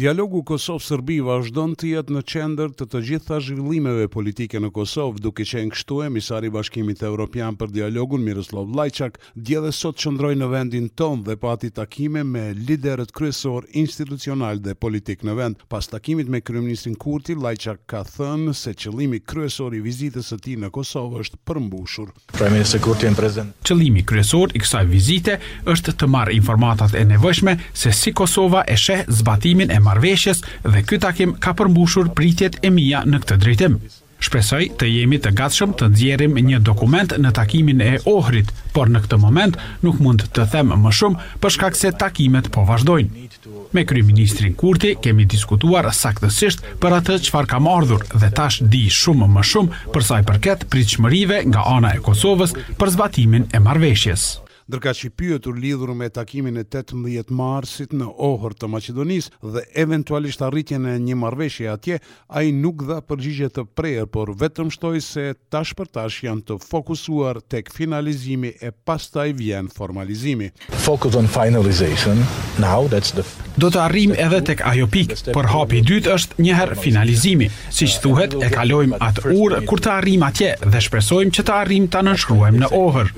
Dialogu Kosovë-Serbi vazhdon të jetë në qendër të të gjitha zhvillimeve politike në Kosovë, duke qenë kështu emisari i Bashkimit Evropian për dialogun Miroslav Lajçak Dje dhe sot qëndroi në vendin tonë dhe pati takime me liderët kryesorë institucionalë dhe politikë në vend. Pas takimit me kryeministrin Kurti, Lajçak ka thënë se qëllimi kryesor i vizitës së tij në Kosovë është përmbushur. Prime Minister Kurti në prezent. Qëllimi kryesor i kësaj vizite është të marrë informatat e nevojshme se si Kosova e sheh zbatimin e marrëveshjes dhe ky takim ka përmbushur pritjet e mia në këtë drejtim. Shpresoj të jemi të gatshëm të nxjerrim një dokument në takimin e Ohrit, por në këtë moment nuk mund të them më shumë për shkak se takimet po vazhdojnë. Me kryeministrin Kurti kemi diskutuar saktësisht për atë çfarë kam ardhur dhe tash di shumë më shumë për sa i përket pritshmërive nga ana e Kosovës për zbatimin e marrëveshjes. Ndërkaq i pyetur lidhur me takimin e tetëmbëdhjetë marsit në Ohër të Maqedonisë dhe eventualisht arritjen e një marrëveshjeje atje, ai nuk dha përgjigje të prerë, por vetëm shtoi se tash për tash janë të fokusuar tek finalizimi e pastaj vjen formalizimi. Focus on finalization now, that's the. Do të arrijmë edhe tek ajo pikë, por hapi i dytë është njëherë finalizimi. Siç thuhet, e kalojmë atë urë kur të arrijmë atje dhe shpresojmë që të arrijmë ta nënshkruajmë në Ohër.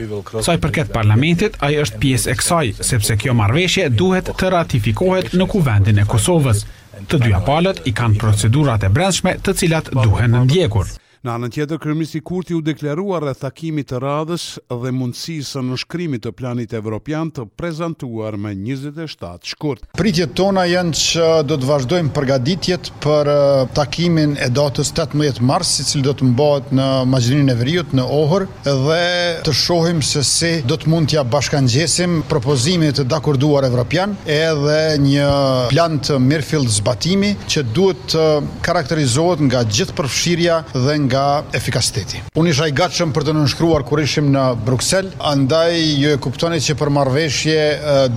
Sa i përket Parlamentit, ai është pjesë e kësaj, sepse kjo marrëveshje duhet të ratifikohet në Kuvendin e Kosovës. Të dyja palët i kanë procedurat e brendshme të cilat duhen ndjekur. Në anën tjetër, kryeministri Kurti u deklarua rreth takimit të radhës dhe mundësisë së nënshkrimit të Planit Evropian të prezantuar më njëzet e shtatë. shkurt. Pritjet tona janë që do të vazhdojmë përgatitjet për takimin e datës tetëmbëdhjetë mars, i cili do të mbahet në Maqedoninë e Veriut, në Ohër dhe të shohim se si do të mund t'ia bashkangjesim propozimit të dakorduar evropian edhe një plan të mirëfilltë zbatimi që duhet të karakterizohet nga gjithëpërfshirja dhe nga efikasiteti. Unë isha i gatshëm për të nënshkruar kur ishim në Bruksel, andaj ju e kuptoni që për marrëveshje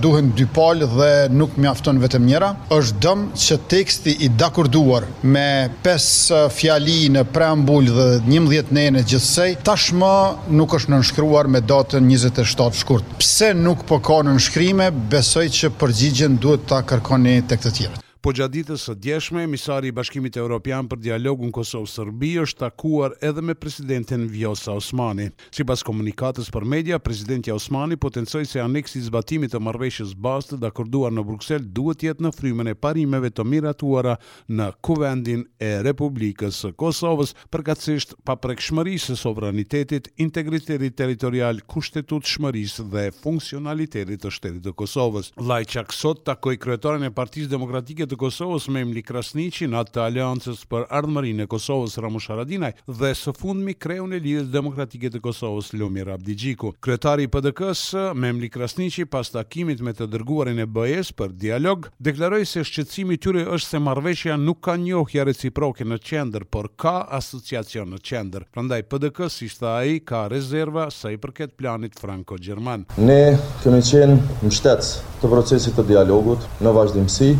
duhen dy palë dhe nuk mjafton vetëm njëra. Është dëm që teksti i dakorduar me pesë fjali në preambulë dhe njëmbëdhjetë nene gjithsej, tashmë nuk është nënshkruar me datën njëzet e shtatë shkurt. Pse nuk po ka nënshkrime, besoj që përgjigjen duhet ta kërkoni tek të tjerët. Po gjatë ditës së djeshme, emisari i Bashkimit Evropian për dialogun Kosovë-Serbi është takuar edhe me presidenten Vjosa Osmani. Sipas komunikatës për media, presidentja Osmani potencoi se aneksi i zbatimit të Marrëveshjes Bazë të dakorduar në Bruksel duhet të jetë në frymën e parimeve të miratuara në Kuvendin e Republikës së Kosovës përkatësisht paprekshmërisë së sovranitetit, integritetit territorial, kushtetutshmërisë dhe funksionalitetit të shtetit të Kosovës. Lajçak sot takoi kryetarin e Partisë Demokratike të Kosovës, Memli Krasniqin, atë të Aleancës për Ardhmërinë e Kosovës, Ramush Haradinaj, dhe së fundmi kreun e Lidhjes Demokratike të Kosovës, Lumir Abdixhiku. Kryetari i PDK-së, Memli Krasniqi, pas takimit me të dërguarin e BE-së për dialog, deklaroi se shqetësimi i tyre është se marrëveshja nuk ka njohje reciproke në qendër, por ka asociacion në qendër. Prandaj PDK, siç tha ai, ka rezerva sa i përket planit franko-gjerman. Ne kemi qenë mbështetës të procesit të dialogut në vazhdimësi,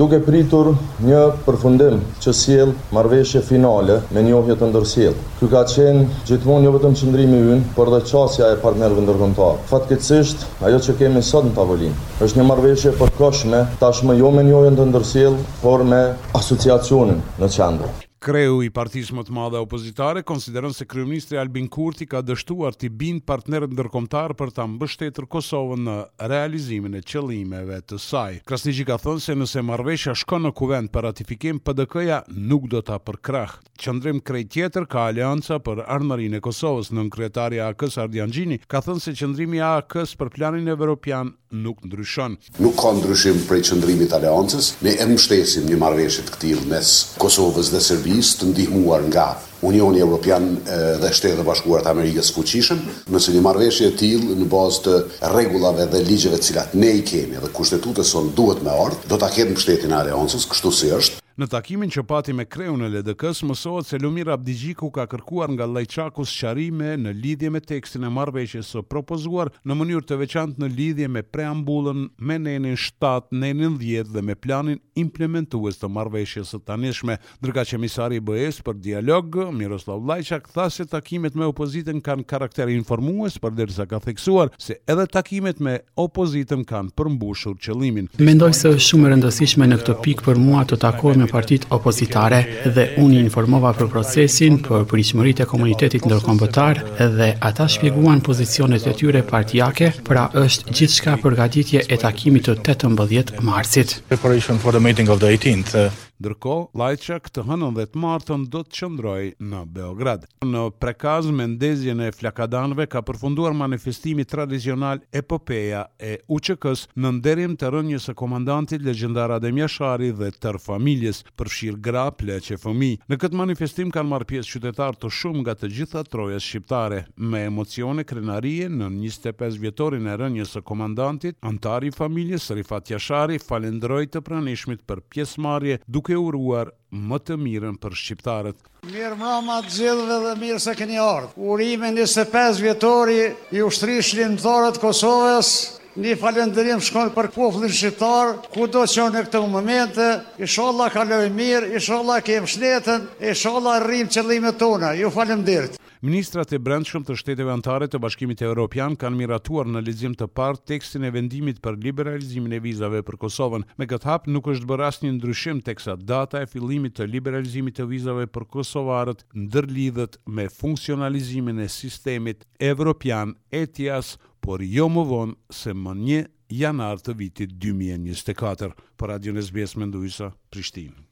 duke pritur një përfundim që sjell marrëveshje finale me njohje të ndërsjellë. Ky ka qenë gjithmonë jo vetëm qëndrimi ynë, por dhe qasja e partnerëve ndërkombëtarë. Fatkeqësisht, ajo që kemi sot në tavolinë, është një marrëveshje e përkohshme, tashmë jo me njohjen të ndërsjellë, por me Asociacionin në qendër. Kreu i partisë më të madhe opozitare konsideron se kryeministri Albin Kurti ka dështuar t'i bindë partnerët ndërkombëtarë për ta mbështetur Kosovën në realizimin e qëllimeve të saj. Krasniqi ka thënë se nëse marrëveshja shkon në Kuvend për ratifikim, PDK-ja nuk do ta përkrahë. Qëndrim krejt tjetër ka Aleanca për Ardhmërinë e Kosovës. Nënkryetari i AAK-së, Ardian Gjini, ka thënë se qëndrimi i AAK-së për planin evropian nuk ndryshon. Nuk ka ndryshim prej qëndrimit të Aleancës. Ne e mbështesim një marrëveshje të këtillë mes Kosovës dhe Serbisë, të ndihmuar nga Unioni Evropian dhe Shtetet e Bashkuara të Amerikës fuqishëm, nëse një marrëveshje e tillë në bazë të rregullave dhe ligjeve të cilat ne i kemi dhe Kushtetutës sonë duhet me ardhë, do ta ketë mbështetjen e Aleancës, kështu si është. Në takimin që pati me kreun e LDK-së mësohet se Lumir Abdixhiku ka kërkuar nga Lajçaku sqarime në lidhje me tekstin e marrëveshjes së propozuar, në mënyrë të veçantë në lidhje me preambullën, me nenin shtatë, nenin dhjetë dhe me planin implementues të marrëveshjes së tanishme. Ndërkaq emisari i BE-së për dialog, Miroslav Lajçak tha se takimet me opozitën kanë karakter informues, përderisa ka theksuar se edhe takimet me opozitën kanë përmbushur qëllimin. Mendoj se është shumë e rëndësishme në këtë pikë për mua të takohem me partitë opozitare dhe unë i informova për procesin, për pritshmëritë e komunitetit ndërkombëtar dhe ata shpjeguan pozicionet e tyre partiake, pra është gjithçka përgatitje e takimit të tetëmbëdhjetë marsit. Ndërkohë, Lajçak të hënën dhe të martën do të qëndrojë në Beograd. Në Prekaz me ndezjen e flakadanëve ka përfunduar manifestimi tradicional Epopeja e UÇK-së në nderim të rënies së komandantit legjendar Adem Jashari dhe tërë familjes, përfshirë gra, pleq e fëmijë. Në këtë manifestim kanë marrë pjesë qytetarë të shumtë nga të gjitha trojet shqiptare. Me emocione krenarie, në njëzet e pesë vjetorin e rënies së komandantit, anëtari i familjes, Rifat Jashari, falënderoi të pranishmit për pjesëmarrje, duke uruar, më të mirën për shqiptarët. Mirë mrama të gjithëve dhe mirë se keni ardhë. Urime njëzet e pesë vjetori i Ushtrisë Çlirimtare të Kosovës. Një falënderim shkon për popullin shqiptar, kudo që o në këto momente. Ishalla kalojmë mirë, ishalla kemi shnetën, ishalla arrijmë qëllimet tona. Ju faleminderit. Ministrat e Brendshëm të shteteve anëtare të Bashkimit Evropian kanë miratuar në lexim të parë tekstin e vendimit për liberalizimin e vizave për Kosovën. Me këtë hap nuk është bërë asnjë ndryshim teksa data e fillimit të liberalizimit të vizave për kosovarët ndërlidhet me funksionalizimin e sistemit evropian ETIAS, por jo më vonë se më një janar të vitit dy mijë e njëzet e katër. Për Radion SBS Menduesa, Prishtinë.